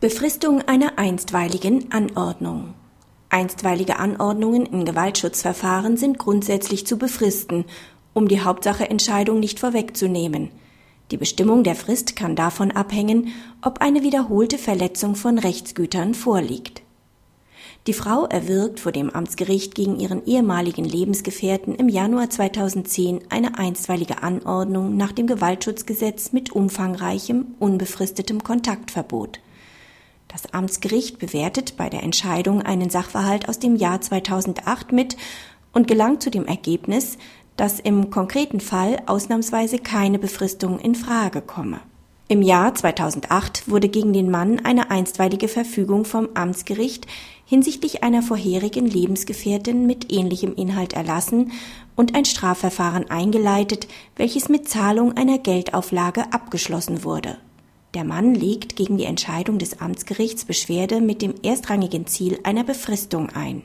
Befristung einer einstweiligen Anordnung. Einstweilige Anordnungen in Gewaltschutzverfahren sind grundsätzlich zu befristen, um die Hauptsacheentscheidung nicht vorwegzunehmen. Die Bestimmung der Frist kann davon abhängen, ob eine wiederholte Verletzung von Rechtsgütern vorliegt. Die Frau erwirkt vor dem Amtsgericht gegen ihren ehemaligen Lebensgefährten im Januar 2010 eine einstweilige Anordnung nach dem Gewaltschutzgesetz mit umfangreichem, unbefristetem Kontaktverbot. Das Amtsgericht bewertet bei der Entscheidung einen Sachverhalt aus dem Jahr 2008 mit und gelangt zu dem Ergebnis, dass im konkreten Fall ausnahmsweise keine Befristung in Frage komme. Im Jahr 2008 wurde gegen den Mann eine einstweilige Verfügung vom Amtsgericht hinsichtlich einer vorherigen Lebensgefährtin mit ähnlichem Inhalt erlassen und ein Strafverfahren eingeleitet, welches mit Zahlung einer Geldauflage abgeschlossen wurde. Der Mann legt gegen die Entscheidung des Amtsgerichts Beschwerde mit dem erstrangigen Ziel einer Befristung ein.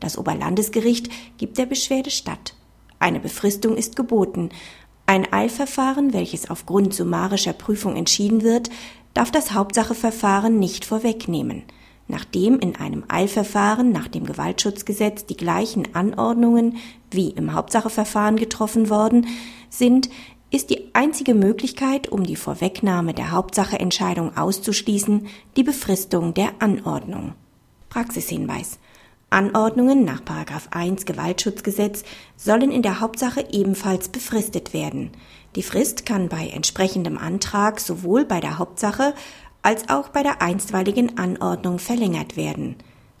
Das Oberlandesgericht gibt der Beschwerde statt. Eine Befristung ist geboten. Ein Eilverfahren, welches aufgrund summarischer Prüfung entschieden wird, darf das Hauptsacheverfahren nicht vorwegnehmen. Nachdem in einem Eilverfahren nach dem Gewaltschutzgesetz die gleichen Anordnungen wie im Hauptsacheverfahren getroffen worden sind, ist die einzige Möglichkeit, um die Vorwegnahme der Hauptsacheentscheidung auszuschließen, die Befristung der Anordnung. Praxishinweis. Anordnungen nach 1 Gewaltschutzgesetz sollen in der Hauptsache ebenfalls befristet werden. Die Frist kann bei entsprechendem Antrag sowohl bei der Hauptsache als auch bei der einstweiligen Anordnung verlängert werden.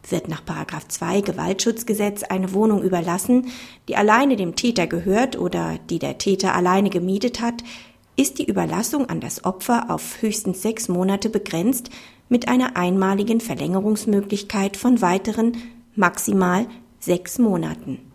Wird nach 2 Gewaltschutzgesetz eine Wohnung überlassen, die alleine dem Täter gehört oder die der Täter alleine gemietet hat, ist die Überlassung an das Opfer auf höchstens sechs Monate begrenzt mit einer einmaligen Verlängerungsmöglichkeit von weiteren maximal sechs Monaten.